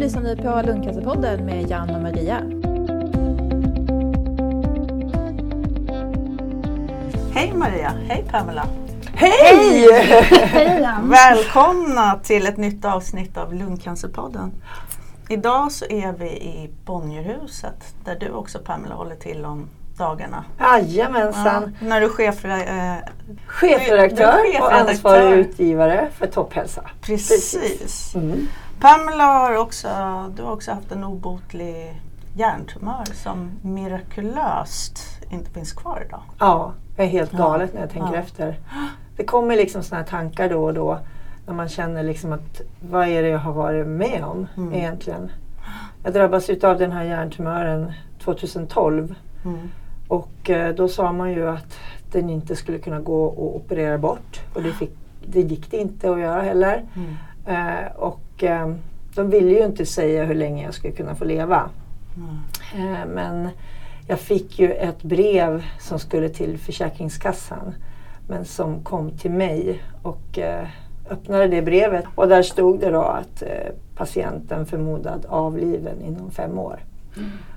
lyssnar ni på Lundcancerpodden med Jan och Maria. Hej Maria, hej Pamela. Hej! Hej Jan! Välkomna till ett nytt avsnitt av Lungcancerpodden. Idag så är vi i Bonnierhuset där du också Pamela håller till om dagarna. Jajamensan. Ja, när du är chef, eh, Chefredaktör Du är och chefredaktör. ansvarig utgivare för Topphälsa. precis. Mm. Pamela har också, du har också haft en obotlig hjärntumör som mirakulöst inte finns kvar idag. Ja, det är helt galet när jag tänker Ja. efter. Det kommer liksom såna här tankar då och då när man känner liksom att vad är det jag har varit med om Mm. egentligen? Jag drabbades utav den här hjärntumören 2012 Mm. och eh, då sa man ju att den inte skulle kunna gå att operera bort och det, fick, det gick det inte att göra heller. Mm. Eh, och eh, de ville ju inte säga hur länge jag skulle kunna få leva. Mm. Eh, men jag fick ju ett brev som skulle till Försäkringskassan men som kom till mig och eh, öppnade det brevet och där stod det då att patienten förmodad avliden inom fem år.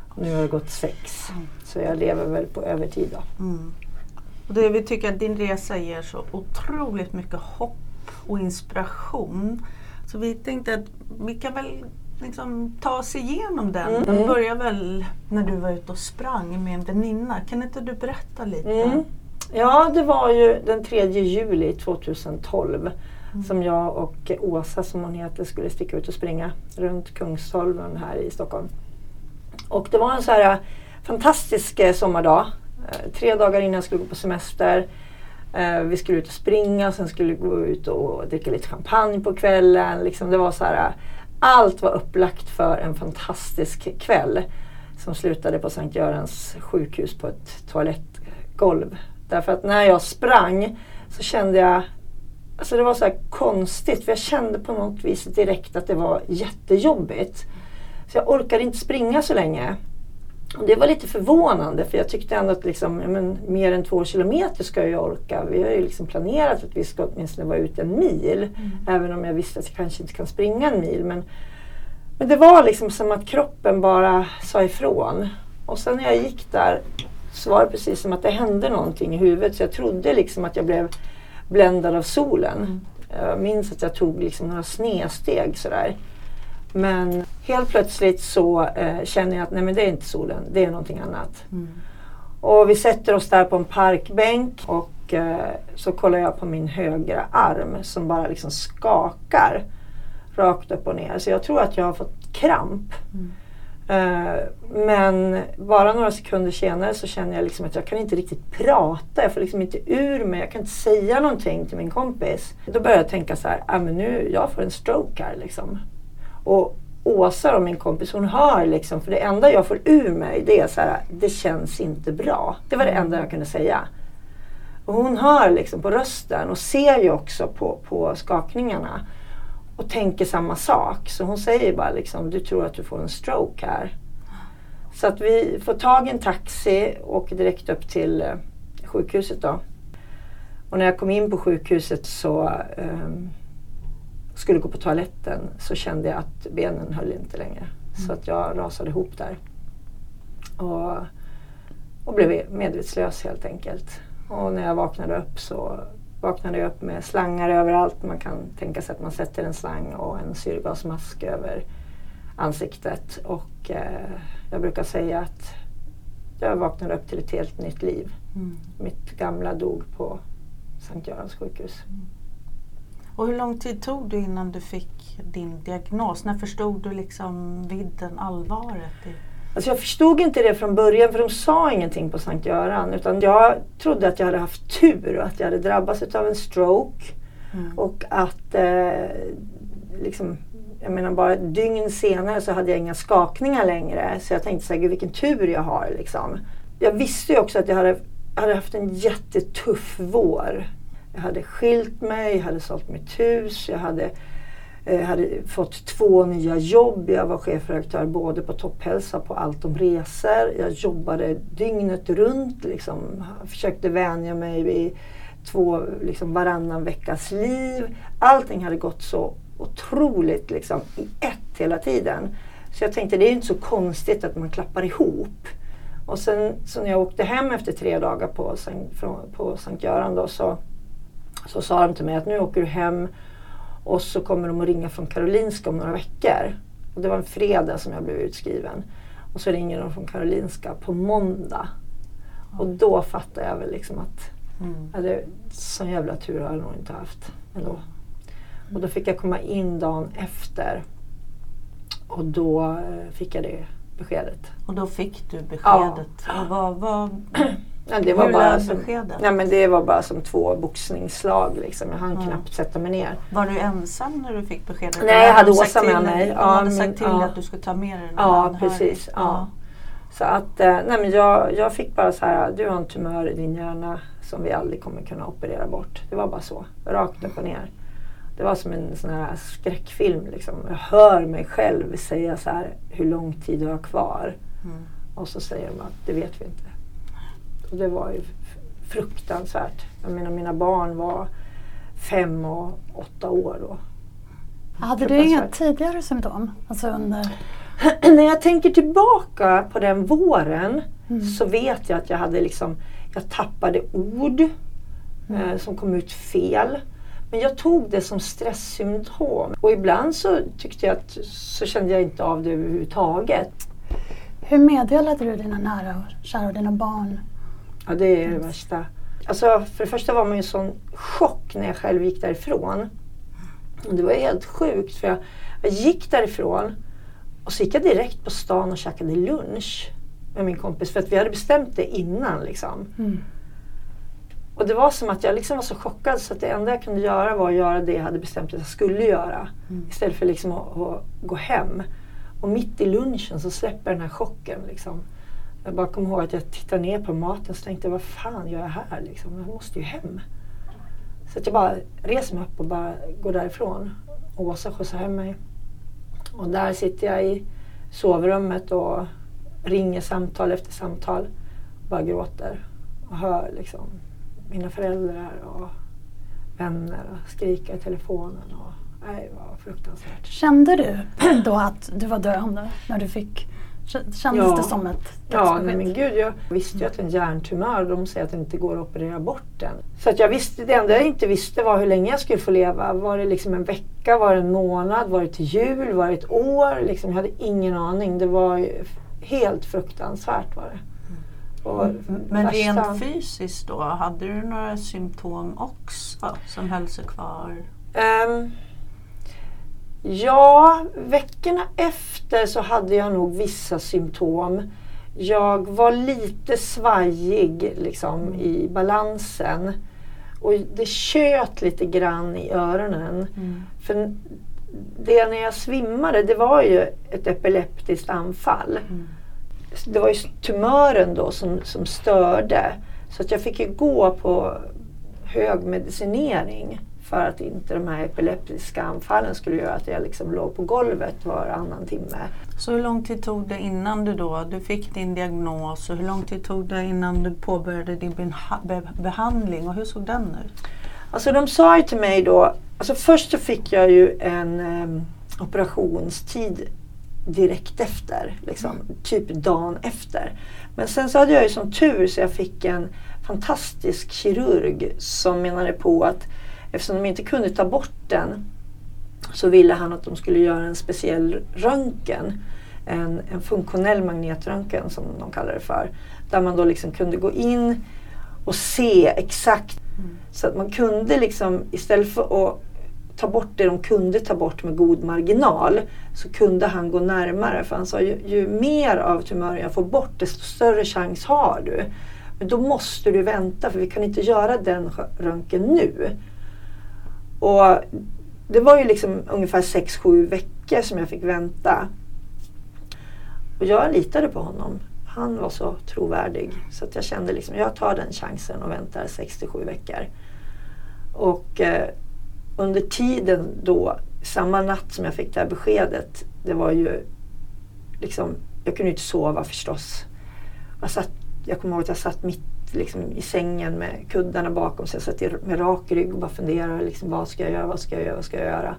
Och nu har det gått sex så jag lever väl på övertid då. Mm. Och det, vi tycker att din resa ger så otroligt mycket hopp och inspiration. Så vi tänkte att vi kan väl liksom ta oss igenom den. Mm. Den börjar väl när du var ute och sprang med en väninna. Kan inte du berätta lite? Mm. Ja, det var ju den 3 juli 2012 som jag och Åsa, som hon heter, skulle sticka ut och springa runt Kungsholmen här i Stockholm. Och det var en så här fantastisk eh, sommardag. Eh, tre dagar innan jag skulle gå på semester. Eh, vi skulle ut och springa, och sen skulle vi gå ut och dricka lite champagne på kvällen. Liksom det var så här, allt var upplagt för en fantastisk kväll som slutade på Sankt Görans sjukhus på ett toalettgolv. Därför att när jag sprang så kände jag Alltså det var så här konstigt för jag kände på något vis direkt att det var jättejobbigt. Så jag orkade inte springa så länge. Det var lite förvånande för jag tyckte ändå att liksom, men, mer än två kilometer ska jag orka. Vi har ju liksom planerat att vi ska åtminstone vara ute en mil. Även om jag visste att jag kanske inte kan springa en mil. Men, men det var liksom som att kroppen bara sa ifrån. Och sen när jag gick där så var det precis som att det hände någonting i huvudet. Så jag trodde liksom att jag blev bländad av solen. Jag minns att jag tog liksom några snedsteg sådär. Men helt plötsligt så eh, känner jag att nej men det är inte solen, det är någonting annat. Mm. Och vi sätter oss där på en parkbänk och eh, så kollar jag på min högra arm som bara liksom skakar rakt upp och ner. Så jag tror att jag har fått kramp. Mm. Eh, men bara några sekunder senare så känner jag liksom att jag kan inte riktigt prata. Jag får liksom inte ur mig. Jag kan inte säga någonting till min kompis. Då börjar jag tänka så här, ah, men nu, jag får en stroke här liksom. Och Åsa och min kompis hon hör liksom, för det enda jag får ur mig det är så här, det känns inte bra. Det var det enda jag kunde säga. Och hon hör liksom på rösten och ser ju också på, på skakningarna och tänker samma sak. Så hon säger bara liksom, du tror att du får en stroke här. Så att vi får tag i en taxi och åker direkt upp till eh, sjukhuset då. Och när jag kom in på sjukhuset så um, skulle gå på toaletten så kände jag att benen höll inte längre. Så att jag rasade ihop där. Och, och blev medvetslös helt enkelt. Och när jag vaknade upp så vaknade jag upp med slangar överallt. Man kan tänka sig att man sätter en slang och en syrgasmask över ansiktet. Och eh, jag brukar säga att jag vaknade upp till ett helt nytt liv. Mm. Mitt gamla dog på Sankt Görans sjukhus. Och hur lång tid tog det innan du fick din diagnos? När förstod du liksom vidden, allvaret? I... Alltså jag förstod inte det från början för de sa ingenting på Sankt Göran. Utan jag trodde att jag hade haft tur och att jag hade drabbats av en stroke. Mm. Och att eh, liksom, jag menar bara ett dygn senare så hade jag inga skakningar längre. Så jag tänkte så här, gud vilken tur jag har liksom. Jag visste ju också att jag hade, hade haft en jättetuff vår. Jag hade skilt mig, jag hade sålt mitt hus, jag hade, eh, hade fått två nya jobb. Jag var chefredaktör både på Topphälsa och på Allt om resor. Jag jobbade dygnet runt, liksom, försökte vänja mig vid två, liksom varannan veckas liv. Allting hade gått så otroligt liksom, i ett hela tiden. Så jag tänkte det är inte så konstigt att man klappar ihop. Och sen så när jag åkte hem efter tre dagar på, Sankt, på Sankt Göran då, så, så sa de till mig att nu åker du hem och så kommer de att ringa från Karolinska om några veckor. Och det var en fredag som jag blev utskriven. Och så ringer de från Karolinska på måndag. Och då fattade jag väl liksom att Mm. ja, det, sån jävla tur har jag nog inte haft ändå. Och då fick jag komma in dagen efter. Och då eh, fick jag det beskedet. Och då fick du beskedet. Och vad, vad, Ja, det var hur bara som, beskedet? ja, men det var bara som två boxningsslag. Liksom. Jag hann Ja. knappt sätta mig ner. Var du ensam när du fick beskedet? Nej, jag hade Åsa med mig. De Ja, hade min- sagt till ja. att du skulle ta med dig den Ja, anhörig. precis. Ja. Så att, eh, nej, men jag, jag fick bara så här, du har en tumör i din hjärna som vi aldrig kommer kunna operera bort. Det var bara så, rakt upp och ner. Det var som en sån här skräckfilm. Liksom. Jag hör mig själv säga så här, hur lång tid har jag kvar? Mm. Och så säger de att det vet vi inte. Och det var ju fruktansvärt. Jag menar mina barn var fem och åtta år då. Hade du inga tidigare symptom? Alltså under... När jag tänker tillbaka på den våren Mm. så vet jag att jag hade liksom, jag tappade ord eh, som kom ut fel. Men jag tog det som stresssymptom. Och ibland så tyckte jag att så kände jag inte av det överhuvudtaget. Hur meddelade du dina nära och kära och dina barn? Ja, det är det värsta. Alltså, för det första var man ju en sån chock när jag själv gick därifrån. Och det var helt sjukt för jag, jag gick därifrån och så gick jag direkt på stan och käkade lunch med min kompis för att vi hade bestämt det innan. Liksom. Mm. Och det var som att jag liksom var så chockad så att det enda jag kunde göra var att göra det jag hade bestämt att jag skulle göra. Mm. Istället för liksom att, att gå hem. Och mitt i lunchen så släpper den här chocken. Liksom. Jag bara kommer ihåg att jag tittade ner på maten och tänkte vad fan gör jag här? Liksom? Jag måste ju hem. Så att jag bara reser mig upp och bara går därifrån. Och Åsa skjutsar hem mig. Och där sitter jag i sovrummet och ringer samtal efter samtal. Bara gråter och hör liksom mina föräldrar och vänner och skrika i telefonen. Och, nej, det var fruktansvärt. Kände du då att du var döende när du fick... Kändes Ja. det som ett Ja, dödsbesked? nej, men gud, jag visste ju att en hjärntumör, de säger att det inte går att operera bort den. Så att jag visste, det enda jag inte visste var hur länge jag skulle få leva. Var det liksom en vecka, var det en månad, var det till jul, var det ett år? Liksom, jag hade ingen aning. Det var helt fruktansvärt var det. Och Men värsta- rent fysiskt då, hade du några symptom också som höll sig kvar? Ehm, ja, veckorna efter så hade jag nog vissa symptom. Jag var lite svajig liksom, i balansen. Och det tjöt lite grann i öronen. För det när jag svimmade det var ju ett epileptiskt anfall. Mm. Det var ju tumören då som, som störde. Så att jag fick ju gå på hög medicinering för att inte de här epileptiska anfallen skulle göra att jag liksom låg på golvet varannan timme. Så hur lång tid tog det innan du då, du fick din diagnos och hur lång tid tog det innan du påbörjade din beha- be- behandling och hur såg den ut? Alltså de sa ju till mig då, alltså först så fick jag ju en em, operationstid direkt efter, liksom, typ dagen efter. Men sen så hade jag ju som tur så jag fick en fantastisk kirurg som menade på att eftersom de inte kunde ta bort den så ville han att de skulle göra en speciell röntgen. En, en funktionell magnetröntgen som de kallar det för. Där man då liksom kunde gå in och se exakt så att man kunde liksom istället för att ta bort det de kunde ta bort med god marginal så kunde han gå närmare. För han sa ju, ju mer av tumören jag får bort desto större chans har du. Men då måste du vänta för vi kan inte göra den röntgen nu. Och det var ju liksom ungefär 6-7 veckor som jag fick vänta. Och jag litade på honom. Han var så trovärdig. Så att jag kände liksom, jag tar den chansen och väntar 6-7 veckor. Och eh, under tiden då, samma natt som jag fick det här beskedet, det var ju liksom, jag kunde inte sova förstås. Jag, satt, jag kommer ihåg att jag satt mitt liksom, i sängen med kuddarna bakom sig. Jag satt med rak rygg och bara funderade. Liksom, vad ska jag göra? Vad ska jag göra? Vad ska jag göra?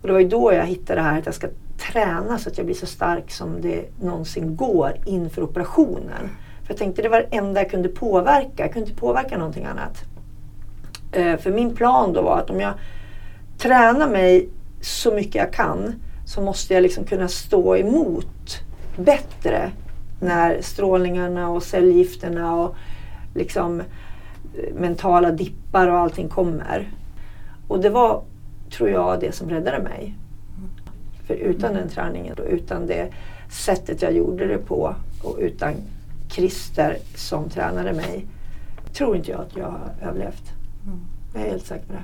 Och det var ju då jag hittade det här att jag ska träna så att jag blir så stark som det någonsin går inför operationen. För jag tänkte det var det enda jag kunde påverka. Jag kunde inte påverka någonting annat. Eh, för min plan då var att om jag tränar mig så mycket jag kan så måste jag liksom kunna stå emot bättre när strålningarna och cellgifterna och liksom mentala dippar och allting kommer. Och det var, tror jag, det som räddade mig. För utan den träningen och utan det sättet jag gjorde det på och utan Christer som tränade mig tror inte jag att jag har överlevt. Mm. Jag är helt säker på det.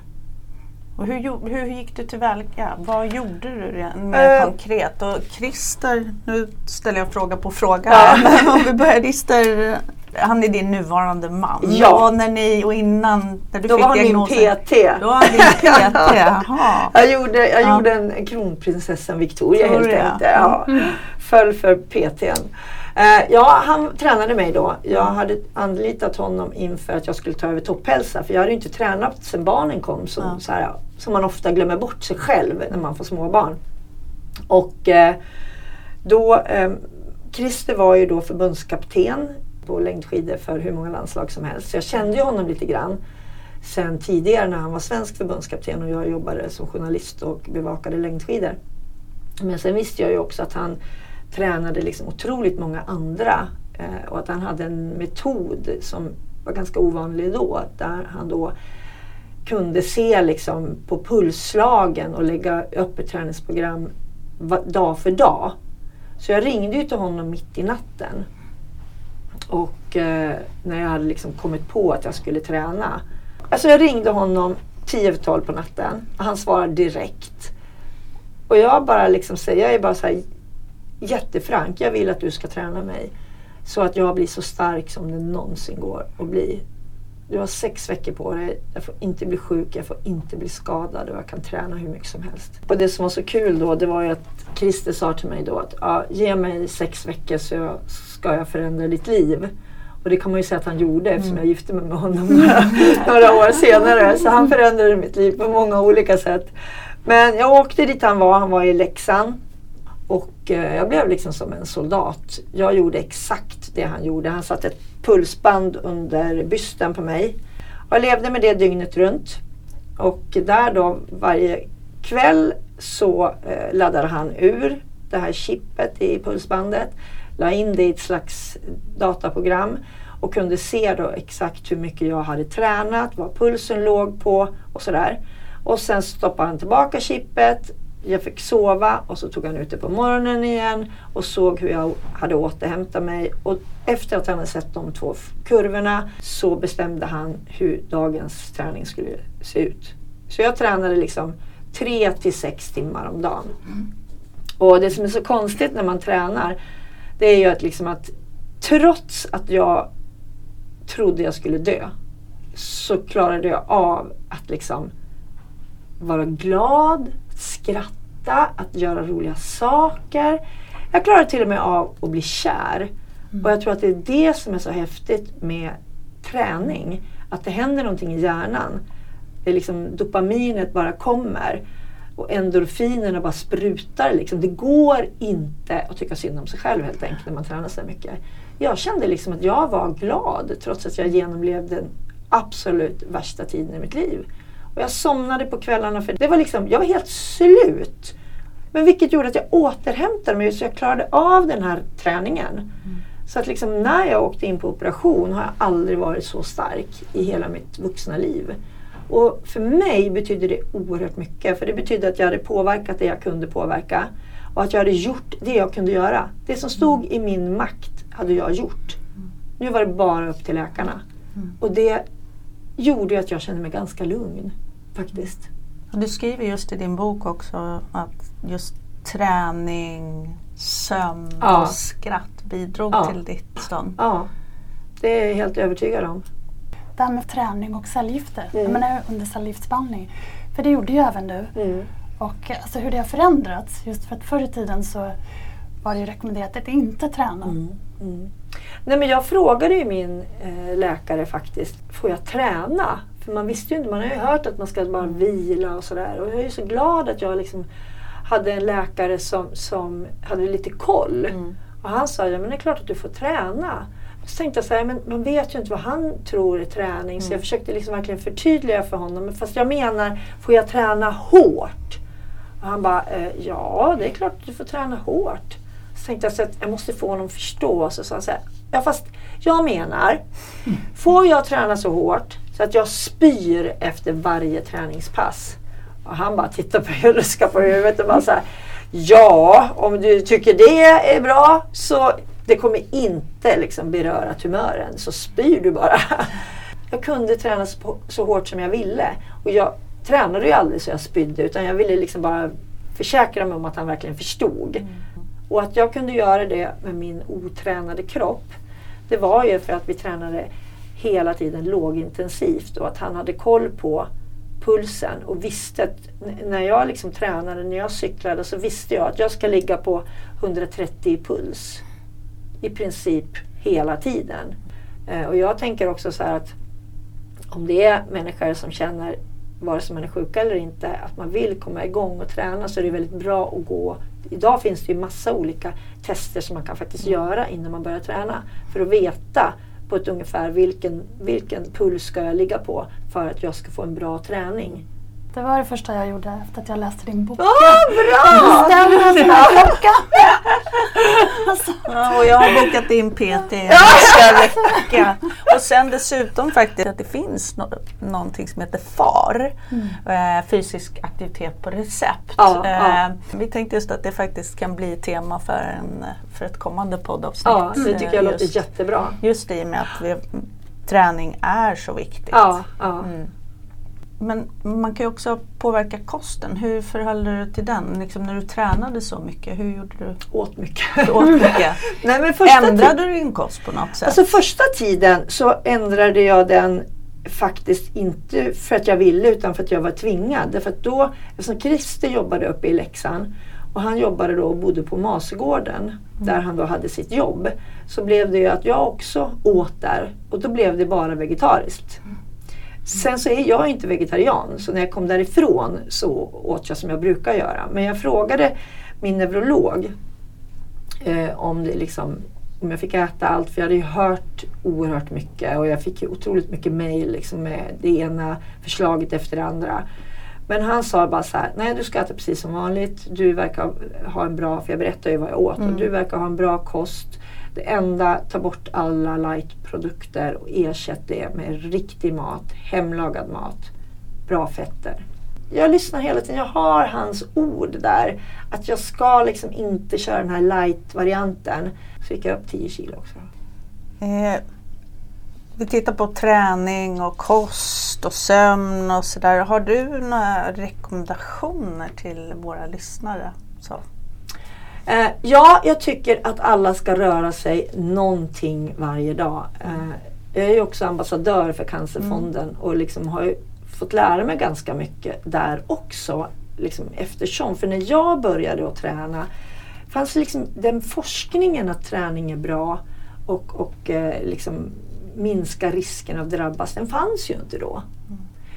Och hur, hur gick du tillväga? Vad gjorde du rent mer Eh. konkret? Och Christer, nu ställer jag fråga på fråga. Ja. Men om vi börjar Christer, han är din nuvarande man. Ja. Och när ni och innan när du Då fick var han min diagnosen. PT. Då var han din PT. Jaha. Jag gjorde, jag Ja. gjorde en kronprinsessan Victoria helt Victoria. enkelt. Ja. Föll för PTn. Eh, ja, han tränade mig då. Jag hade anlitat honom inför att jag skulle ta över topphälsa. För jag hade ju inte tränat sedan barnen kom. Som, Ja. så här, som man ofta glömmer bort sig själv när man får småbarn. Och eh, då, eh, Christer var ju då förbundskapten på längdskidor för hur många landslag som helst. Så jag kände ju honom lite grann sen tidigare när han var svensk förbundskapten och jag jobbade som journalist och bevakade längdskidor. Men sen visste jag ju också att han tränade liksom otroligt många andra eh, och att han hade en metod som var ganska ovanlig då. Där han då kunde se liksom på pulsslagen och lägga upp ett träningsprogram dag för dag. Så jag ringde ju till honom mitt i natten. Och eh, när jag hade liksom kommit på att jag skulle träna. Alltså jag ringde honom 10 över 12 på natten. och Han svarade direkt. Och jag bara liksom säger, jag är bara så här jättefrank. Jag vill att du ska träna mig. Så att jag blir så stark som det någonsin går att bli. Du har sex veckor på dig. Jag får inte bli sjuk, jag får inte bli skadad och jag kan träna hur mycket som helst. Och det som var så kul då, det var ju att Christer sa till mig då att ja, ge mig sex veckor så jag, ska jag förändra ditt liv. Och det kan man ju säga att han gjorde eftersom jag gifte mig med honom några, några år senare. Så han förändrade mitt liv på många olika sätt. Men jag åkte dit han var, han var i Leksand. Och eh, jag blev liksom som en soldat. Jag gjorde exakt det han gjorde. Han satte ett pulsband under bysten på mig. Jag levde med det dygnet runt. Och där då varje kväll så eh, laddade han ur det här chippet i pulsbandet. La in det i ett slags dataprogram och kunde se då exakt hur mycket jag hade tränat, vad pulsen låg på och sådär. Och sen stoppade han tillbaka chippet. Jag fick sova och så tog han ut det på morgonen igen och såg hur jag hade återhämtat mig. Och efter att han hade sett de två kurvorna så bestämde han hur dagens träning skulle se ut. Så jag tränade liksom tre till sex timmar om dagen. Och det som är så konstigt när man tränar det är ju att, liksom att trots att jag trodde jag skulle dö så klarade jag av att liksom vara glad, skratta, att göra roliga saker. Jag klarade till och med av att bli kär. Och jag tror att det är det som är så häftigt med träning. Att det händer någonting i hjärnan. Det är liksom dopaminet bara kommer. Och endorfinerna bara sprutar. Liksom. Det går inte att tycka synd om sig själv helt enkelt när man tränar så mycket. Jag kände liksom att jag var glad trots att jag genomlevde den absolut värsta tiden i mitt liv. Och jag somnade på kvällarna för det var liksom, jag var helt slut. Men vilket gjorde att jag återhämtade mig så jag klarade av den här träningen. Så att liksom när jag åkte in på operation har jag aldrig varit så stark i hela mitt vuxna liv. Och för mig betyder det oerhört mycket. För det betyder att jag hade påverkat det jag kunde påverka. Och att jag hade gjort det jag kunde göra. Det som stod i min makt hade jag gjort. Nu var det bara upp till läkarna. Och det gjorde att jag kände mig ganska lugn. Faktiskt. Du skriver just i din bok också att just träning, sömn Ja. och skratt bidrog Ja. till ditt stånd. Ja, det är jag helt övertygad om. Det här med träning och cellgifter. Mm. Jag menar under cellgiftsbehandling. För det gjorde ju även du. Mm. Och alltså hur det har förändrats. Just för att förr i tiden så var det ju rekommenderat att inte träna. Mm. Mm. Nej, men jag frågade ju min eh, läkare faktiskt, får jag träna? För man visste ju inte, man har ju hört att man ska bara vila och sådär. Och jag är så glad att jag liksom hade en läkare som, som hade lite koll. Mm. Och han sa, ja men det är klart att du får träna. Så tänkte jag så här, men man vet ju inte vad han tror är träning. Så jag försökte liksom verkligen förtydliga för honom. Men Fast jag menar, får jag träna hårt? Och han bara, eh, ja det är klart att du får träna hårt. Så tänkte jag så att jag måste få honom att förstå. Så sa han så här, ja fast jag menar, får jag träna så hårt så att jag spyr efter varje träningspass? Och han bara tittar på mig och ruskar på huvudet och bara så här, ja om du tycker det är bra så det kommer inte liksom beröra tumören så spyr du bara. Jag kunde träna så, så hårt som jag ville och jag tränade ju aldrig så jag spydde utan jag ville liksom bara försäkra mig om att han verkligen förstod. Och att jag kunde göra det med min otränade kropp det var ju för att vi tränade hela tiden lågintensivt och att han hade koll på pulsen och visste att när jag liksom tränade, när jag cyklade så visste jag att jag ska ligga på 130 i puls i princip hela tiden. Eh, och jag tänker också så här att om det är människor som känner, vare sig man är sjuka eller inte, att man vill komma igång och träna så är det väldigt bra att gå. Idag finns det ju massa olika tester som man kan faktiskt göra innan man börjar träna för att veta på ett ungefär vilken, vilken puls ska jag ligga på för att jag ska få en bra träning. Det var det första jag gjorde efter att jag läste din bok. Åh, bra! Bestämde en sån här klocka. Alltså, Ja, och jag har bokat in PT nästa vecka. Och sen dessutom faktiskt att det finns no någonting som heter FAR. Eh, fysisk aktivitet på recept. Ja, ja. Eh, vi tänkte just att det faktiskt kan bli tema för, en, för ett kommande poddavsnitt. Ja, det tycker jag Eh, låter just, jättebra. just i och med att vi, träning är så viktigt. Ja, ja. Mm. Men man kan ju också påverka kosten. Hur förhöll du dig till den? Liksom när du tränade så mycket, hur gjorde du? Åt mycket. Du åt mycket. Nej, men första Ändrade du din kost på något sätt? Alltså första tiden så ändrade jag den faktiskt inte för att jag ville utan för att jag var tvingad. Därför att då, eftersom Christer jobbade uppe i Leksand och han jobbade då och bodde på Masegården där han då hade sitt jobb. Så blev det ju att jag också åt där och då blev det bara vegetariskt. Sen så är jag inte vegetarian så när jag kom därifrån så åt jag som jag brukar göra. Men jag frågade min neurolog eh, om, det liksom, om jag fick äta allt. För jag hade ju hört oerhört mycket och jag fick ju otroligt mycket mail liksom, med det ena förslaget efter det andra. Men han sa bara så här, nej du ska äta precis som vanligt. Du verkar ha en bra, för jag berättade ju vad jag åt, och du verkar ha en bra kost. Det enda, ta bort alla lightprodukter och ersätt det med riktig mat, hemlagad mat, bra fetter. Jag lyssnar hela tiden, jag har hans ord där. Att jag ska liksom inte köra den här light-varianten. Så gick jag upp 10 kilo också. Eh, vi tittar på träning och kost och sömn och sådär. Har du några rekommendationer till våra lyssnare? Så. Eh, ja, jag tycker att alla ska röra sig någonting varje dag. Eh, jag är ju också ambassadör för Cancerfonden och liksom har ju fått lära mig ganska mycket där också. Liksom eftersom, för när jag började att träna fanns liksom den forskningen att träning är bra och, och eh, liksom minska risken att drabbas, den fanns ju inte då.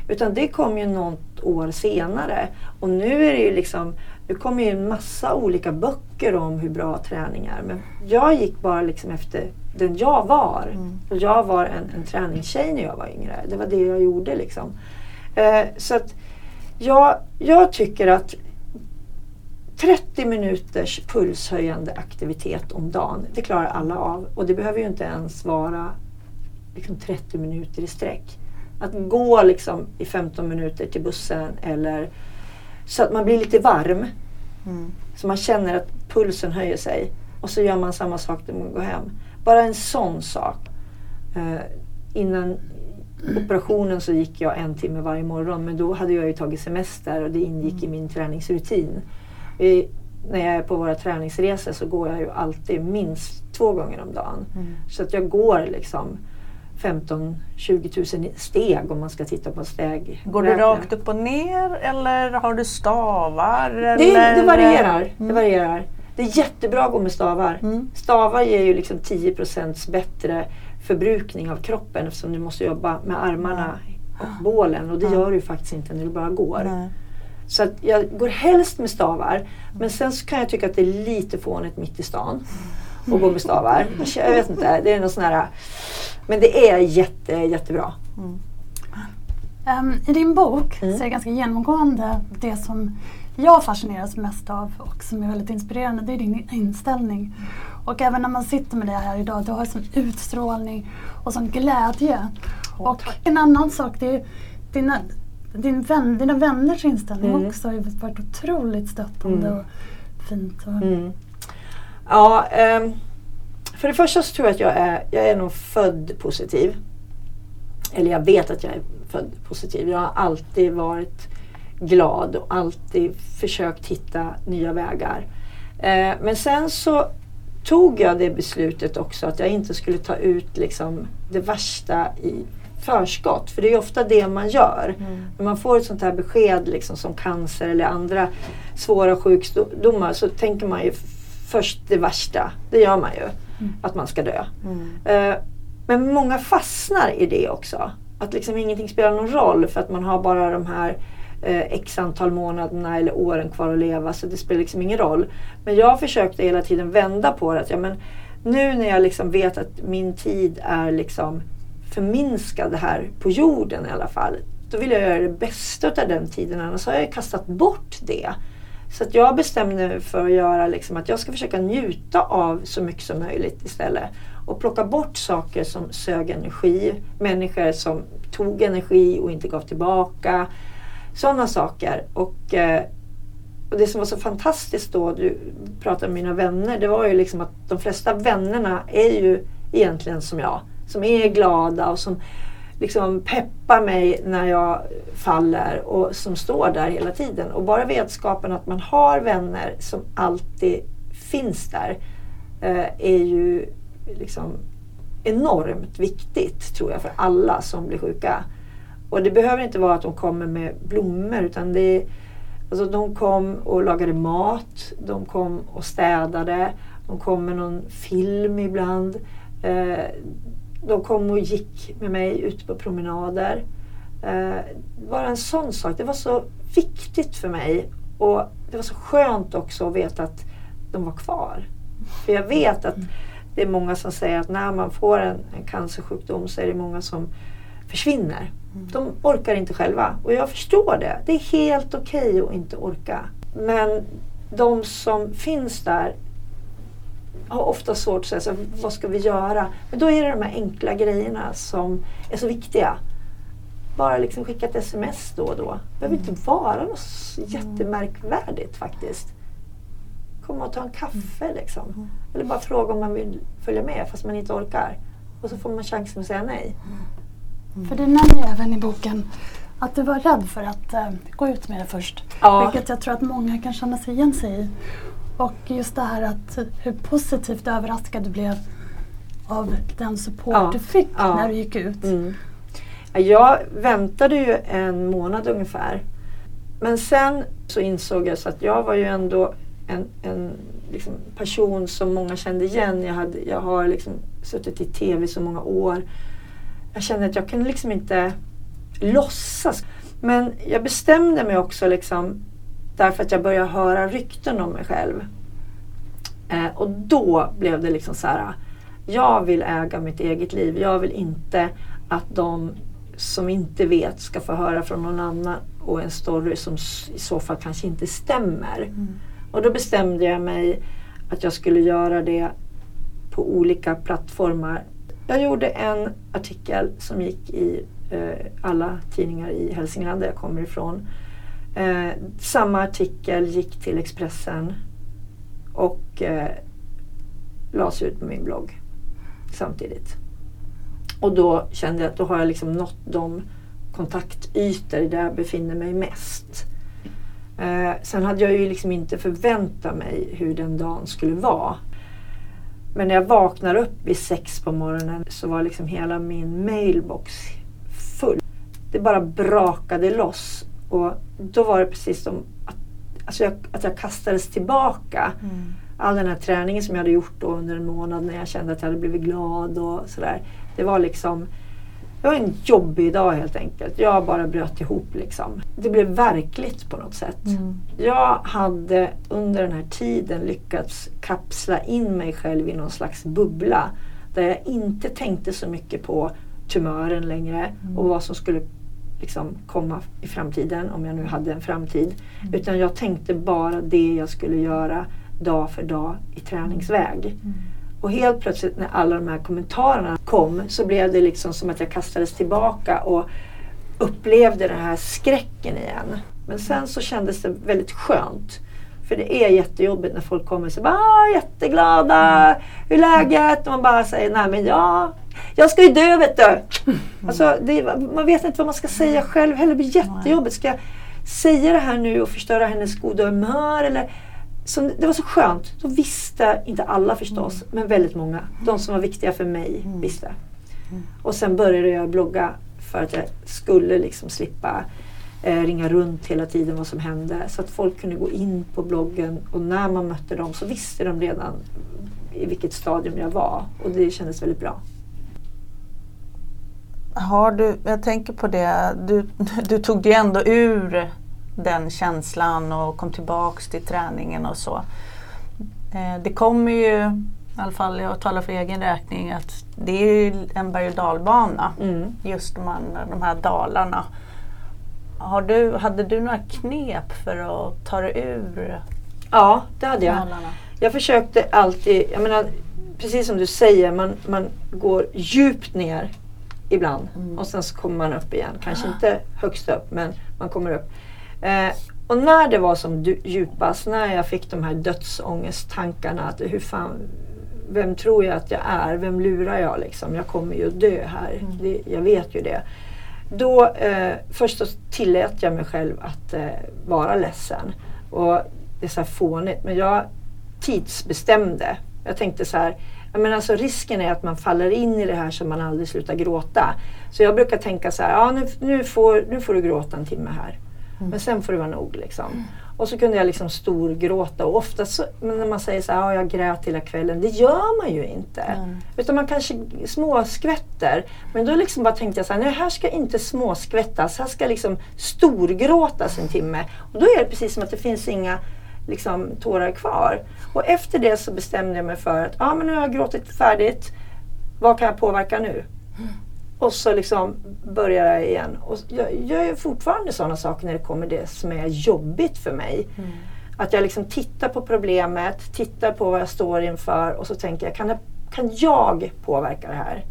Utan det kom ju något år senare. Och nu är det ju liksom, nu kommer ju en massa olika böcker om hur bra träning är. Men jag gick bara liksom efter den jag var. Och jag var en, en träningstjej när jag var yngre. Det var det jag gjorde liksom. Eh, så att jag, jag tycker att 30 minuters pulshöjande aktivitet om dagen, det klarar alla av. Och det behöver ju inte ens vara liksom 30 minuter i sträck. Att gå liksom i 15 minuter till bussen eller så att man blir lite varm. Mm. Så man känner att pulsen höjer sig. Och så gör man samma sak när man går hem. Bara en sån sak. Eh, innan operationen så gick jag en timme varje morgon men då hade jag ju tagit semester och det ingick i min träningsrutin. Vi, när jag är på våra träningsresor så går jag ju alltid minst två gånger om dagen. Så att jag går liksom 15-20 000 steg om man ska titta på steg. Går du rakt upp och ner eller har du stavar? Det, eller? det varierar. Det varierar. Det är jättebra att gå med stavar. Mm. Stavar ger ju liksom 10% bättre förbrukning av kroppen eftersom du måste jobba med armarna och bålen och det gör du ju faktiskt inte när du bara går. Nej. Så att jag går helst med stavar. Men sen så kan jag tycka att det är lite fånigt mitt i stan att gå med stavar. Jag vet inte, det är något sån här... Men det är jätte, jättebra. Ehm, I din bok Mm. så är det ganska genomgående det som jag fascineras mest av och som är väldigt inspirerande, det är din inställning. Och även när man sitter med det här idag, du har sån utstrålning och sån glädje. Åh, och tack. en annan sak, det är dina, din vän, dina vänners inställning Mm. också har varit otroligt stöttande Mm. och fint. Och, Mm. Ja, ehm, för det första så tror jag att jag är, jag är nog född positiv. Eller jag vet att jag är född positiv. Jag har alltid varit glad och alltid försökt hitta nya vägar. Eh, men sen så tog jag det beslutet också att jag inte skulle ta ut liksom det värsta i förskott. För det är ju ofta det man gör. När man får ett sånt här besked liksom som cancer eller andra svåra sjukdomar så tänker man ju först det värsta. Det gör man ju. Att man ska dö. Mm. Eh, Men många fastnar i det också. Att liksom ingenting spelar någon roll för att man har bara de här eh, x antal månaderna eller åren kvar att leva. Så det spelar liksom ingen roll. Men jag försökte hela tiden vända på det. Att, ja, men nu när jag liksom vet att min tid är liksom förminskad här på jorden i alla fall. Då vill jag göra det bästa av den tiden. Annars har jag kastat bort det. Så att jag bestämde mig för att göra liksom att jag ska försöka njuta av så mycket som möjligt istället. Och plocka bort saker som sög energi. Människor som tog energi och inte gav tillbaka. Sådana saker. Och, eh, och det som var så fantastiskt då, du pratade med mina vänner, det var ju liksom att de flesta vännerna är ju egentligen som jag. Som är glada och som liksom peppar mig när jag faller och som står där hela tiden. Och bara vetskapen att man har vänner som alltid finns där eh, är ju liksom enormt viktigt tror jag för alla som blir sjuka. Och det behöver inte vara att de kommer med blommor utan det är, alltså de kom och lagade mat, de kom och städade, de kom med någon film ibland. Eh, de kom och gick med mig ute på promenader. Eh, bara en sån sak. Det var så viktigt för mig. Och det var så skönt också att veta att de var kvar. För jag vet att det är många som säger att när man får en, en cancersjukdom så är det många som försvinner. De orkar inte själva. Och jag förstår det. Det är helt okej att inte orka. Men de som finns där har ofta svårt att säga så, vad ska vi göra? Men då är det de här enkla grejerna som är så viktiga. Bara liksom skicka ett sms då och då. Det behöver inte vara något jättemärkvärdigt faktiskt. Komma och ta en kaffe liksom. Eller bara fråga om man vill följa med fast man inte orkar. Och så får man chansen att säga nej. För du nämner även i boken att du var rädd för att eh, gå ut med det först. Ja. Vilket jag tror att många kan känna sig igen sig i. Och just det här att hur positivt överraskad du blev av den support Ja, du fick ja. när du gick ut. Mm. Ja, Jag väntade ju en månad ungefär. Men sen så insåg jag så att jag var ju ändå en, en liksom person som många kände igen. Jag, hade, jag har liksom suttit i tv så många år. Jag kände att jag kunde liksom inte låtsas. Men jag bestämde mig också liksom därför att jag började höra rykten om mig själv. Eh, och då blev det liksom så här. Jag vill äga mitt eget liv. Jag vill inte att de som inte vet ska få höra från någon annan och en story som i så fall kanske inte stämmer. Och då bestämde jag mig att jag skulle göra det på olika plattformar. Jag gjorde en artikel som gick i eh, alla tidningar i Hälsingland där jag kommer ifrån. Eh, samma artikel gick till Expressen och eh, lades ut på min blogg samtidigt. Och då kände jag att då har jag liksom nått de kontaktytor där jag befinner mig mest. Eh, sen hade jag ju liksom inte förväntat mig hur den dagen skulle vara. Men när jag vaknar upp vid sex på morgonen så var liksom hela min mailbox full. Det bara brakade loss. Och då var det precis som att, alltså jag, att jag kastades tillbaka. All den här träningen som jag hade gjort då under en månad när jag kände att jag hade blivit glad och sådär. Det var liksom det var en jobbig dag helt enkelt. Jag bara bröt ihop liksom. Det blev verkligt på något sätt. Mm. Jag hade under den här tiden lyckats kapsla in mig själv i någon slags bubbla. Där jag inte tänkte så mycket på tumören längre Mm. och vad som skulle liksom komma i framtiden, om jag nu hade en framtid. Utan jag tänkte bara det jag skulle göra dag för dag i träningsväg. Och helt plötsligt när alla de här kommentarerna kom så blev det liksom som att jag kastades tillbaka och upplevde den här skräcken igen. Men sen så kändes det väldigt skönt. För det är jättejobbigt när folk kommer och säger ah, jätteglada, hur är läget? Och man bara säger nej men ja, jag ska ju dö vet du. Alltså, det, man vet inte vad man ska säga själv heller. Det blir jättejobbigt. Ska jag säga det här nu och förstöra hennes goda humör? Eller, så det var så skönt. Då visste, inte alla förstås, men väldigt många. De som var viktiga för mig visste. Och sen började jag blogga för att jag skulle liksom slippa eh, ringa runt hela tiden vad som hände. Så att folk kunde gå in på bloggen och när man mötte dem så visste de redan i vilket stadium jag var. Och det kändes väldigt bra. Har du, jag tänker på det, du, du tog dig ändå ur den känslan och kom tillbaks till träningen och så. Eh, Det kommer ju, i alla fall jag talar för egen räkning, att det är ju en berg och dalbana. Mm. Just de här, de här dalarna. Har du, hade du några knep för att ta dig ur Ja, det hade jag. dalarna? Jag försökte alltid, jag menar, precis som du säger, man, man går djupt ner ibland Mm. och sen så kommer man upp igen. Kanske inte högst upp, men man kommer upp. Eh, och när det var som djupast, när jag fick de här dödsångesttankarna, att hur fan, vem tror jag att jag är? Vem lurar jag liksom? Jag kommer ju dö här. Det, jag vet ju det. Då eh, först så tillät jag mig själv att eh, vara ledsen. Och det är så här fånigt, men jag tidsbestämde. Jag tänkte så här, menar alltså risken är att man faller in i det här så man aldrig slutar gråta. Så jag brukar tänka så här, ja nu, nu, får, nu får du gråta en timme här. Men sen får det vara nog liksom. Och så kunde jag liksom storgråta och ofta så, men när man säger så här, ja jag grät hela kvällen, det gör man ju inte. Mm. Utan man kanske småskvätter. Men då liksom bara tänkte jag så här, nej här ska inte småskvättas, här ska liksom storgråtas en timme. Och då är det precis som att det finns inga liksom, tårar kvar. Och efter det så bestämde jag mig för att, ja men nu har jag gråtit färdigt, vad kan jag påverka nu? Och så liksom börjar jag igen. Och jag gör fortfarande sådana saker när det kommer det som är jobbigt för mig. Att jag liksom tittar på problemet, tittar på vad jag står inför och så tänker jag, kan jag, kan jag påverka det här?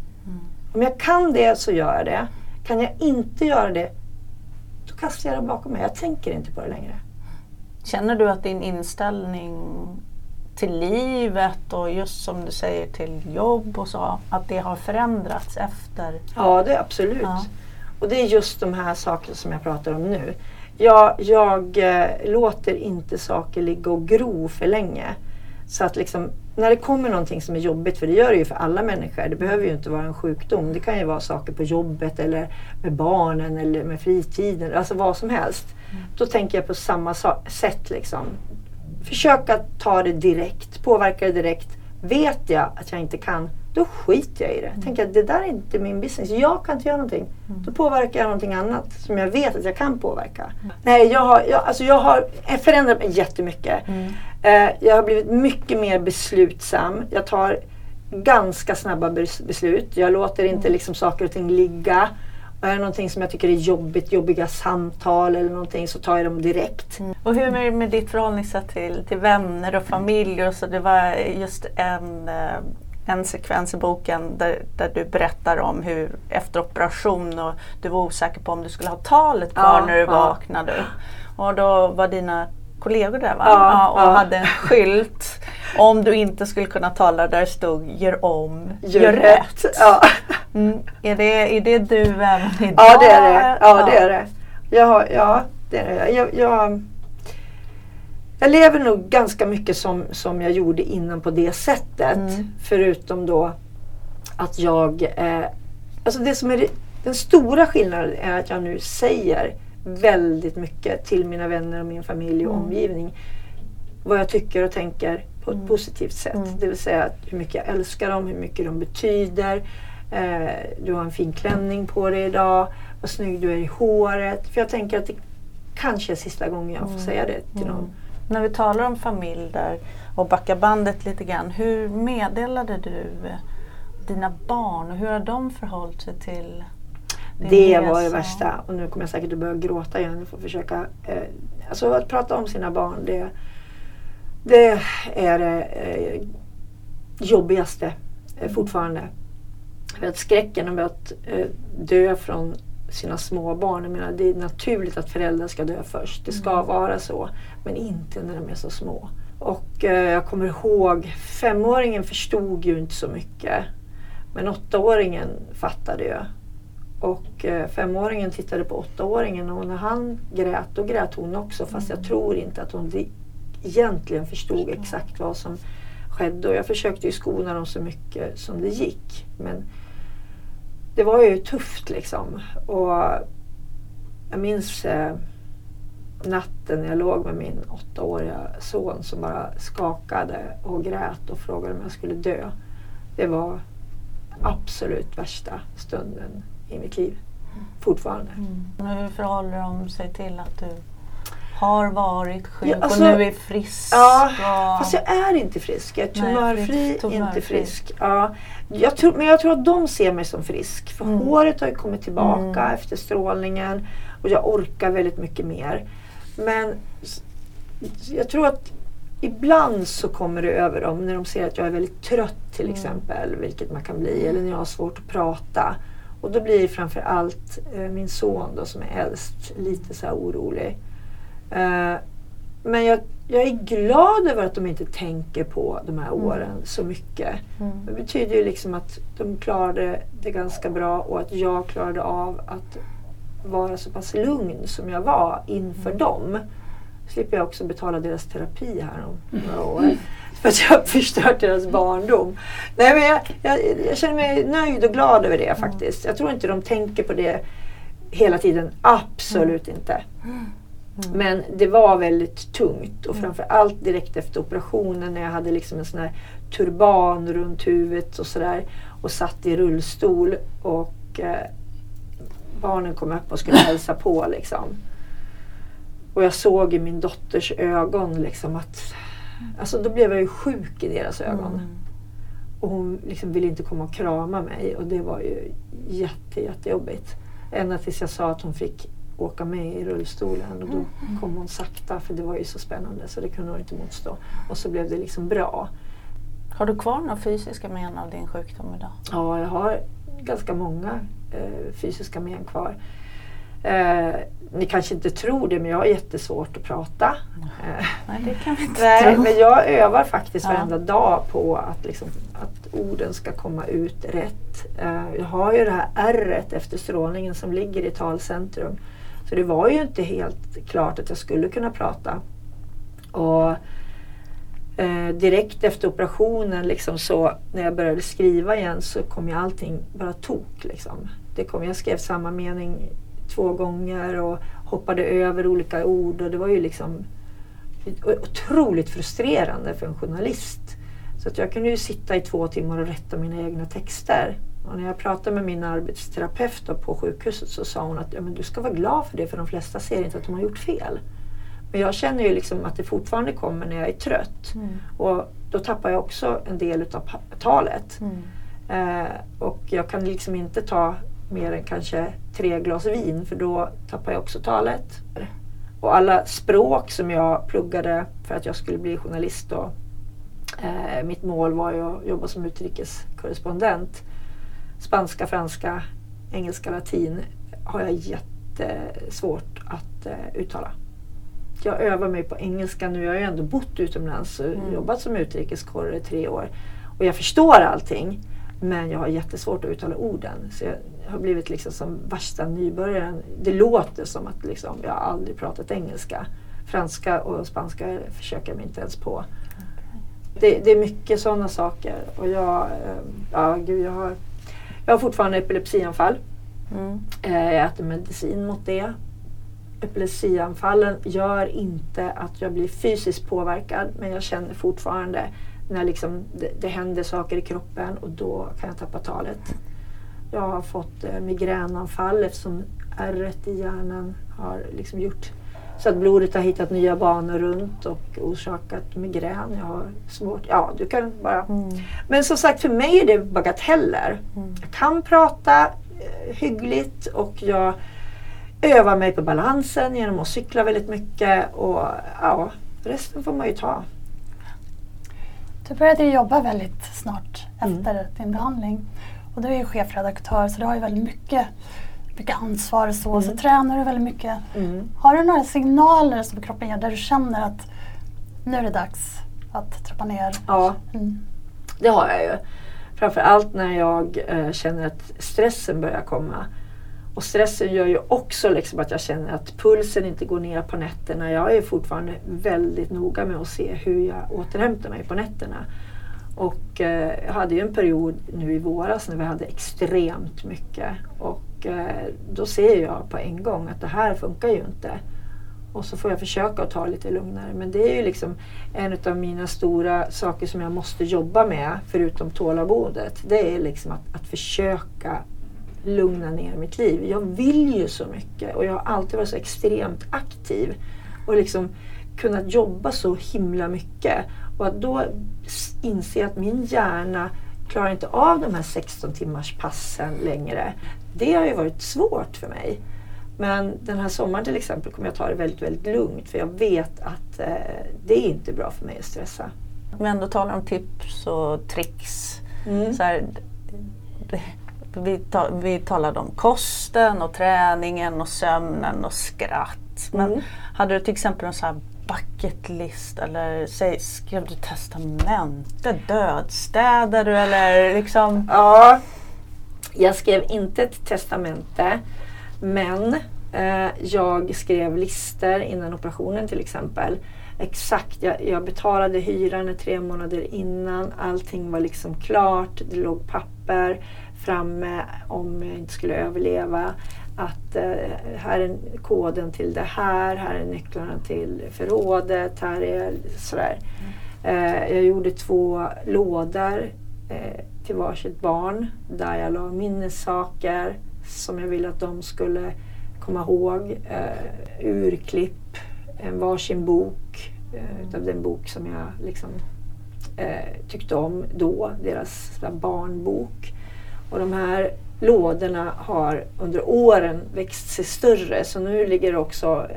Om jag kan det så gör jag det. Kan jag inte göra det, då kastar jag det bakom mig. Jag tänker inte på det längre. Känner du att din inställning till livet och just som du säger till jobb och så, att det har förändrats efter? Ja, det är absolut. Ja. Och det är just de här sakerna som jag pratar om nu. Jag, jag eh, låter inte saker ligga och gro för länge. Så att liksom, när det kommer någonting som är jobbigt, för det gör det ju för alla människor. Det behöver ju inte vara en sjukdom. Det kan ju vara saker på jobbet eller med barnen eller med fritiden. Alltså vad som helst. Då tänker jag på samma sa- sätt. Liksom. Försök att ta det direkt, påverka det direkt. Vet jag att jag inte kan, då skiter jag i det. Tänker att det där är inte min business. Jag kan inte göra någonting. Då påverkar jag någonting annat som jag vet att jag kan påverka. Nej, jag har, jag, alltså jag har förändrat mig jättemycket. Eh, jag har blivit mycket mer beslutsam. Jag tar ganska snabba bes- beslut. Jag låter inte liksom saker och ting ligga. Är det någonting som jag tycker är jobbigt, jobbiga samtal eller någonting så tar jag dem direkt. Och hur är det med ditt förhållningssätt till, till vänner och familj? Och så det var just en, eh, en sekvens i boken där, där du berättar om hur efter operation och du var osäker på om du skulle ha talet kvar Ja, när du ja. vaknade. Och då var dina kollegor där va? Ja, och ja. hade en skylt om du inte skulle kunna tala där stod gör om, Gör rätt. Ja. Mm. Är, det, är det du även idag? ja, det är det. Ja, det är det. Jag har, ja, det är det. Jag, jag, jag lever nog ganska mycket som, som jag gjorde innan på det sättet. Mm. Förutom då att jag... Eh, alltså det som är den stora skillnaden är att jag nu säger väldigt mycket till mina vänner och min familj och Mm. omgivning. Vad jag tycker och tänker på ett Mm. positivt sätt. Mm. Det vill säga hur mycket jag älskar dem, hur mycket de betyder. Eh, du har en fin klänning på dig idag. Vad snygg du är i håret. För jag tänker att det kanske är sista gången jag får Mm. säga det till någon. När vi talar om familj där och backar bandet lite grann. Hur meddelade du eh, dina barn och hur har de förhållit sig till Det resa? var det värsta. Och nu kommer jag säkert att börja gråta igen. Jag får försöka. Eh, alltså att prata om sina barn det, det är det eh, jobbigaste eh, fortfarande. För att skräcken över att eh, dö från sina små barn. Jag menar, det är naturligt att föräldrar ska dö först. Det ska Mm. vara så. Men inte när de är så små. Och eh, jag kommer ihåg, femåringen förstod ju inte så mycket. Men åttaåringen fattade ju. Och eh, femåringen tittade på åttaåringen och när han grät, då grät hon också. Fast jag tror inte att hon egentligen förstod exakt vad som skedde. Och jag försökte ju skona dem så mycket som det gick. Men det var ju tufft liksom. Och jag minns eh, natten när jag låg med min åttaåriga son som bara skakade och grät och frågade om jag skulle dö. Det var absolut värsta stunden i mitt liv. Fortfarande. Mm. Hur förhåller de sig till att du har varit sjuk Ja, alltså- och nu är frisk? Ja, och... Fast jag är inte frisk. Jag är tumörfri, inte frisk. Ja, jag tror, men jag tror att de ser mig som frisk. För Mm. håret har ju kommit tillbaka Mm. efter strålningen. Och jag orkar väldigt mycket mer. Men jag tror att ibland så kommer det över dem när de ser att jag är väldigt trött till Mm. exempel. Vilket man kan bli. Eller när jag har svårt att prata. Och då blir framför allt eh, min son då, som är äldst lite så orolig. Eh, men jag, jag är glad över att de inte tänker på de här Mm. åren så mycket. Mm. Det betyder ju liksom att de klarade det ganska bra och att jag klarade av att vara så pass lugn som jag var inför Mm. dem. slipper jag också betala deras terapi här om några år. För att jag har förstört deras barndom. Nej, men jag, jag, jag känner mig nöjd och glad över det faktiskt. Jag tror inte de tänker på det hela tiden. Absolut inte. Men det var väldigt tungt och framför allt direkt efter operationen när jag hade liksom en sån här turban runt huvudet och sådär och satt i rullstol och eh, barnen kom upp och skulle hälsa på liksom. Och jag såg i min dotters ögon liksom att Alltså då blev jag ju sjuk i deras ögon. Mm. Och hon liksom ville inte komma och krama mig och det var ju jätte, jättejobbigt. Ända tills jag sa att hon fick åka med i rullstolen och då kom hon sakta för det var ju så spännande så det kunde hon inte motstå. Och så blev det liksom bra. Har du kvar några fysiska men av din sjukdom idag? Ja, jag har ganska många eh, fysiska men kvar. Eh, ni kanske inte tror det men jag har jättesvårt att prata. Eh, Nej, det kan vi inte Nej, men jag övar faktiskt Ja. varenda dag på att, liksom, att orden ska komma ut rätt. Eh, jag har ju det här ärret efter strålningen som ligger i talcentrum. Så det var ju inte helt klart att jag skulle kunna prata. Och eh, direkt efter operationen liksom så när jag började skriva igen så kom ju allting bara tok. Liksom. Det kom, jag skrev samma mening två gånger och hoppade över olika ord och det var ju liksom otroligt frustrerande för en journalist. Så att jag kunde ju sitta i två timmar och rätta mina egna texter. Och när jag pratade med min arbetsterapeut på sjukhuset så sa hon att ja, men du ska vara glad för det för de flesta ser inte att de har gjort fel. Men jag känner ju liksom att det fortfarande kommer när jag är trött. Mm. Och då tappar jag också en del utav pa- talet. Mm. Eh, och jag kan liksom inte ta mer än kanske tre glas vin för då tappar jag också talet. Och alla språk som jag pluggade för att jag skulle bli journalist då. Eh, mitt mål var ju att jobba som utrikeskorrespondent. Spanska, franska, engelska, latin har jag jättesvårt att eh, uttala. Jag övar mig på engelska nu. Jag har ju ändå bott utomlands och Mm. jobbat som utrikeskorre i tre år. Och jag förstår allting. Men jag har jättesvårt att uttala orden. Så jag har blivit liksom som värsta nybörjaren. Det låter som att liksom, jag aldrig pratat engelska. Franska och spanska försöker jag mig inte ens på. Det, det är mycket sådana saker. Och jag, eh, ja, gud, jag, har, jag har fortfarande epilepsianfall. Mm. Eh, Jag äter medicin mot det. Epilepsianfallen gör inte att jag blir fysiskt påverkad men jag känner fortfarande när liksom det, det händer saker i kroppen och då kan jag tappa talet. Jag har fått eh, migränanfall eftersom ärret i hjärnan har liksom gjort så att blodet har hittat nya banor runt och orsakat migrän. Jag har svårt, ja du kan bara... Mm. Men som sagt för mig är det bagateller. Mm. Jag kan prata eh, hyggligt och jag övar mig på balansen genom att cykla väldigt mycket och ja, resten får man ju ta. Du började jobba väldigt snart Mm. efter din behandling. Och du är ju chefredaktör så du har ju väldigt mycket, mycket ansvar och så. Så Mm. tränar du väldigt mycket. Mm. Har du några signaler som kroppen ger där du känner att nu är det dags att trappa ner? Ja, Mm. det har jag ju. Framförallt när jag eh, känner att stressen börjar komma. Och stressen gör ju också liksom att jag känner att pulsen inte går ner på nätterna. Jag är fortfarande väldigt noga med att se hur jag återhämtar mig på nätterna. Och eh, jag hade ju en period nu i våras när vi hade extremt mycket. Och eh, då ser jag på en gång att det här funkar ju inte. Och så får jag försöka att ta lite lugnare. Men det är ju liksom en av mina stora saker som jag måste jobba med, förutom tålamodet. Det är liksom att, att försöka lugna ner mitt liv. Jag vill ju så mycket och jag har alltid varit så extremt aktiv. Och liksom kunnat jobba så himla mycket. Och att då inse att min hjärna klarar inte av de här 16 timmars passen längre. Det har ju varit svårt för mig. Men den här sommaren till exempel kommer jag ta det väldigt, väldigt lugnt för jag vet att eh, det är inte bra för mig att stressa. Vi ändå talar om tips och tricks. Mm. Så här, det, vi, ta, vi talade om kosten och träningen och sömnen och skratt. Men Mm. hade du till exempel en sån här bucket list eller säg, skrev du testamente? Dödstädar du eller liksom? Ja, jag skrev inte ett testamente men eh, jag skrev lister innan operationen till exempel. Exakt, jag, jag betalade hyran tre månader innan. Allting var liksom klart. Det låg papper framme om jag inte skulle överleva. Att eh, här är koden till det här, här är nycklarna till förrådet, här är sådär. Eh, jag gjorde två lådor eh, till varsitt barn där jag la minnessaker som jag ville att de skulle komma ihåg. Eh, urklipp, en varsin bok eh, utav den bok som jag liksom, eh, tyckte om då, deras barnbok. Och de här lådorna har under åren växt sig större så nu ligger också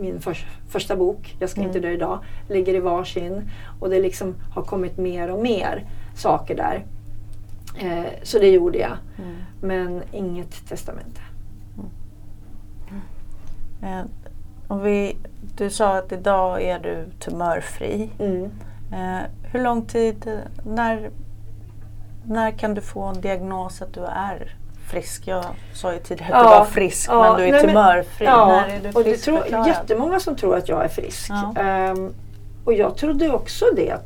min förs- första bok, Jag ska inte dö idag, ligger i varsin och det liksom har kommit mer och mer saker där. Eh, så det gjorde jag. Men inget testamente. Eh, och vi, du sa att idag är du tumörfri. Mm. Eh, hur lång tid, när, när kan du få en diagnos att du är frisk? Jag sa ju tidigare att du Ja, var frisk ja, men du är nej, men- tumörfri. Ja, när är du och det tror jättemånga som tror att jag är frisk. Ja. Ehm, och jag trodde också det.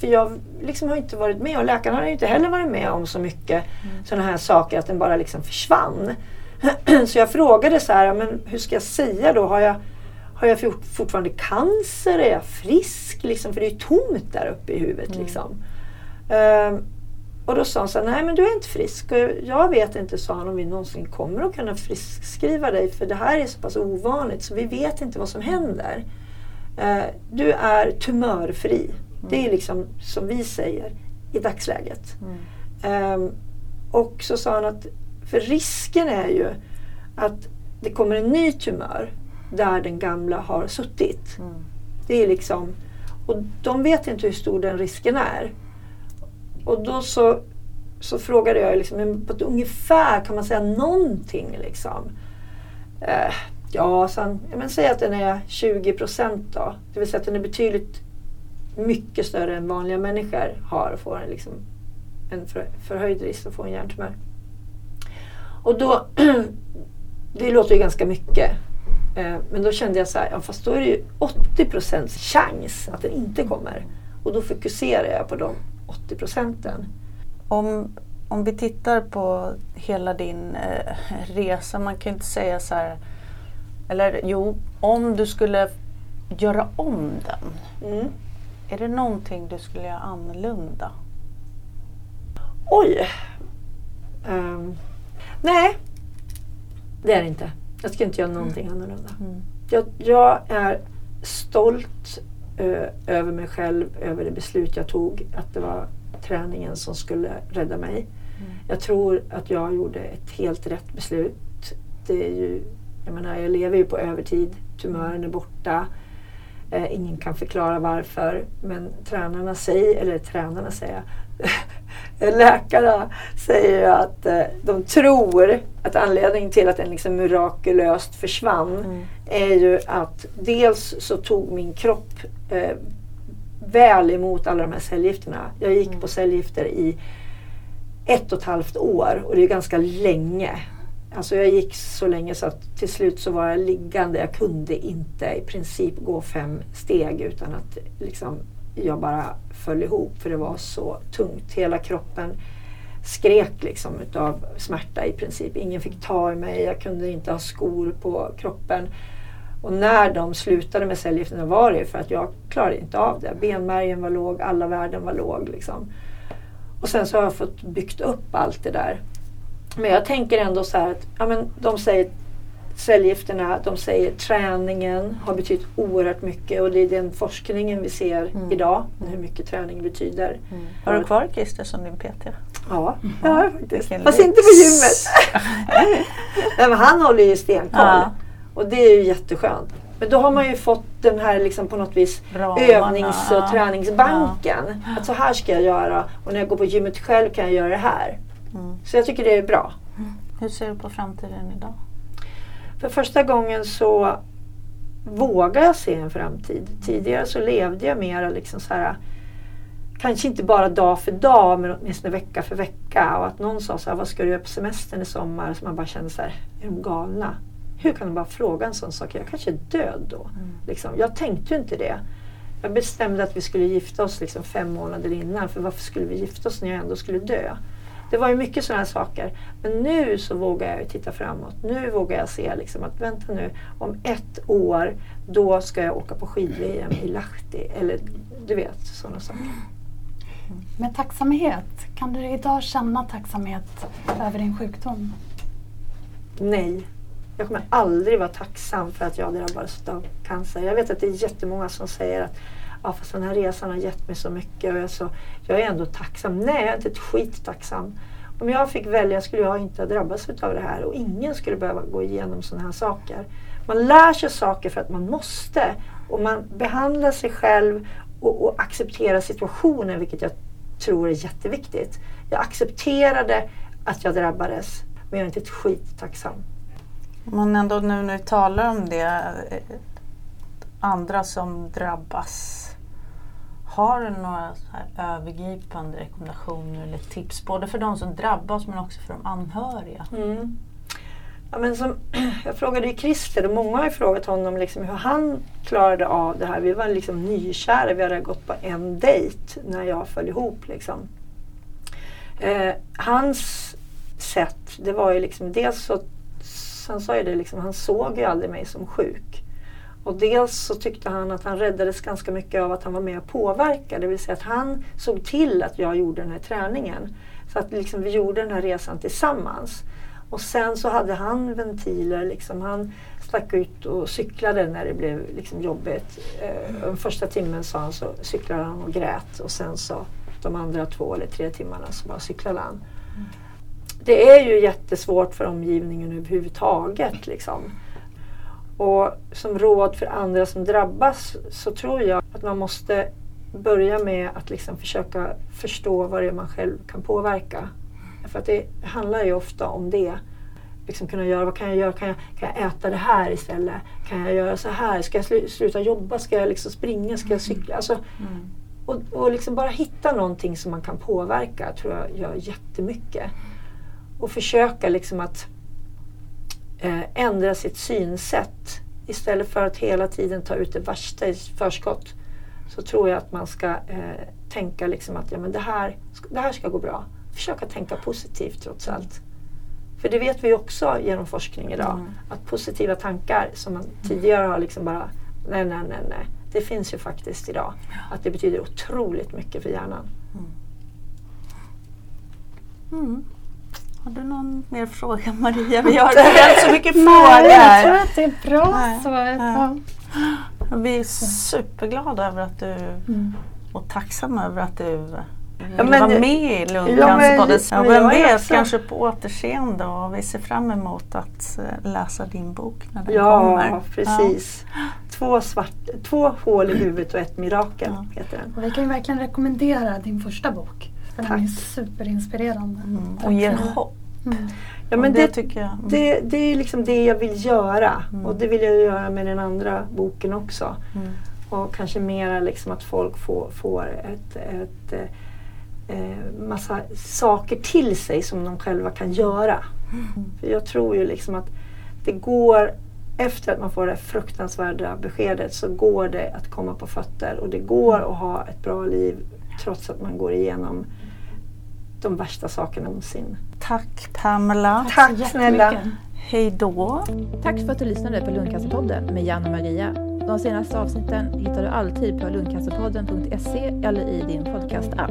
För jag liksom har inte varit med och läkaren har inte heller varit med om så mycket Mm. sådana här saker att den bara liksom försvann. så jag frågade så här, men hur ska jag säga då? Har jag, har jag fort- fortfarande cancer? Är jag frisk? Liksom, för det är ju tomt där uppe i huvudet. Mm. Liksom. Ehm, och då sa han så här, nej men du är inte frisk. Och jag vet inte, sa han, om vi någonsin kommer att kunna friskskriva dig. För det här är så pass ovanligt så vi vet inte vad som händer. Eh, du är tumörfri. Det är liksom som vi säger i dagsläget. Mm. Ehm, och så sa han att, för risken är ju att det kommer en ny tumör där den gamla har suttit. Mm. Det är liksom, och de vet inte hur stor den risken är. Och då så, så frågade jag liksom, men på ett ungefär kan man säga någonting liksom? Eh, ja, sen, ja, men säg att den är 20 procent då. Det vill säga att den är betydligt mycket större än vanliga människor har och får en, liksom, en för, förhöjd risk att få en hjärntumör. Och då, det låter ju ganska mycket. Eh, Men då kände jag så här, ja, fast då är det ju 80 procents chans att den inte kommer. Och då fokuserar jag på de 80 procenten. Om, om vi tittar på hela din eh, resa, man kan inte säga så här, eller jo, om du skulle göra om den, Mm. är det någonting du skulle göra annorlunda? Oj! Ehm, Nej, det är det inte. Jag ska inte göra någonting annorlunda. Mm. Jag, jag är stolt över mig själv, över det beslut jag tog. Att det var träningen som skulle rädda mig. Mm. Jag tror att jag gjorde ett helt rätt beslut. Det är ju, jag menar, jag lever ju på övertid. Tumören är borta. Eh, ingen kan förklara varför. Men tränarna säger, eller tränarna säger Läkarna säger att eh, de tror att anledningen till att den liksom mirakulöst försvann Mm. är ju att dels så tog min kropp eh, väl emot alla de här cellgifterna. Jag gick Mm. på cellgifter i ett och ett halvt år och det är ganska länge. Alltså jag gick så länge så att till slut så var jag liggande. Jag kunde inte i princip gå fem steg utan att liksom, jag bara föll ihop för det var så tungt. Hela kroppen skrek liksom utav smärta i princip. Ingen fick ta i mig, jag kunde inte ha skor på kroppen. Och när de slutade med cellgifterna var det för att jag klarade inte av det. Benmärgen var låg, alla värden var låg. Liksom. Och sen så har jag fått byggt upp allt det där. Men jag tänker ändå så här att ja, men de säger cellgifterna, de säger träningen har betytt oerhört mycket och det är den forskningen vi ser Mm. idag, hur mycket träning betyder. Mm. Har du kvar Christer som din PT? Ja, har jag faktiskt. Vilken Fast lyx. inte på gymmet. Nej, men han håller ju stenkoll. Ja. Och det är ju jätteskönt. Men då har man ju fått den här liksom på något vis Ramarna, övnings och ja. träningsbanken. Att så här ska jag göra och när jag går på gymmet själv kan jag göra det här. Mm. Så jag tycker det är bra. Hur ser du på framtiden idag? För första gången så vågar jag se en framtid. Tidigare så levde jag mer liksom så här kanske inte bara dag för dag men åtminstone vecka för vecka. Och att någon sa så här, vad ska du göra på semestern i sommar? Så man bara kände så här, är de galna? Hur kan de bara fråga en sån sak? Jag kanske är död då. Liksom. Jag tänkte ju inte det. Jag bestämde att vi skulle gifta oss liksom fem månader innan. För varför skulle vi gifta oss när jag ändå skulle dö? Det var ju mycket sådana saker. Men nu så vågar jag titta framåt. Nu vågar jag se liksom att vänta nu, om ett år då ska jag åka på skid-VM i Lahti. Eller du vet, sådana saker. Med tacksamhet, kan du idag känna tacksamhet över din sjukdom? Nej. Jag kommer aldrig vara tacksam för att jag drabbades av cancer. Jag vet att det är jättemånga som säger att ja, fast den här resan har gett mig så mycket och jag, är så, jag är ändå tacksam. Nej, jag är inte ett skit tacksam. Om jag fick välja skulle jag inte ha drabbats av det här och ingen skulle behöva gå igenom sådana här saker. Man lär sig saker för att man måste och man behandlar sig själv och, och accepterar situationen vilket jag tror är jätteviktigt. Jag accepterade att jag drabbades men jag är inte ett skit tacksam. Men ändå nu när du talar om det, eh, andra som drabbas. Har du några så här övergripande rekommendationer eller tips både för de som drabbas men också för de anhöriga? Mm. Ja, men som, jag frågade ju Christer och många har ju frågat honom liksom hur han klarade av det här. Vi var liksom nykära, vi hade gått på en dejt när jag föll ihop. Liksom. Eh, hans sätt, det var ju liksom dels så, han sa ju det liksom, han såg ju aldrig mig som sjuk. Och dels så tyckte han att han räddades ganska mycket av att han var med och påverkade. Det vill säga att han såg till att jag gjorde den här träningen. Så att liksom vi gjorde den här resan tillsammans. Och sen så hade han ventiler. Liksom han stack ut och cyklade när det blev liksom jobbigt. Eh, den första timmen sa han så cyklade han och grät. Och sen så de andra två eller tre timmarna så bara cyklade han. Det är ju jättesvårt för omgivningen överhuvudtaget. Liksom. Och som råd för andra som drabbas så tror jag att man måste börja med att liksom försöka förstå vad det är man själv kan påverka. För att det handlar ju ofta om det. Liksom kunna göra, vad kan jag göra? Kan jag, kan jag äta det här istället? Kan jag göra så här? Ska jag slu, sluta jobba? Ska jag liksom springa? Ska jag cykla? Alltså, Mm. och, och liksom bara hitta någonting som man kan påverka tror jag gör jättemycket. Och försöka liksom att ändra sitt synsätt. Istället för att hela tiden ta ut det värsta i förskott. Så tror jag att man ska eh, tänka liksom att ja, men det, här, det här ska gå bra. Försöka tänka positivt trots allt. För det vet vi också genom forskning idag. Mm. Att positiva tankar som man tidigare har liksom bara nej, nej, nej, nej. Det finns ju faktiskt idag. Att det betyder otroligt mycket för hjärnan. Mm. Har du någon mer fråga Maria? Vi har ställt så mycket Nej, frågor. jag tror att det är bra Nej, så. ja. Ja. Vi är superglada över att du Mm. och tacksamma över att du Ja, men- vara med i Ja, Lundcancerpodden. Ja, vem vet, kanske på återseende och vi ser fram emot att eh, läsa din bok när den Ja, kommer. precis. Två, svart, två hål i huvudet och ett mirakel Ja. heter den. Och vi kan ju verkligen rekommendera din första bok. Den Tack. är superinspirerande. Mm, och ger hopp. Mm. Ja, men det, det, tycker jag. Mm. det, det är liksom det jag vill göra Mm. och det vill jag göra med den andra boken också. Mm. Och kanske mera liksom att folk får, får ett, ett eh, eh, massa saker till sig som de själva kan göra. Mm. För jag tror ju liksom att det går, efter att man får det fruktansvärda beskedet så går det att komma på fötter och det går att ha ett bra liv trots att man går igenom de värsta sakerna någonsin. Tack Pamela. Tack så snälla. Hej då. Tack för att du lyssnade på Lundcancerpodden med Jan och Maria. De senaste avsnitten hittar du alltid på lundcancerpodden.se eller i din podcast-app.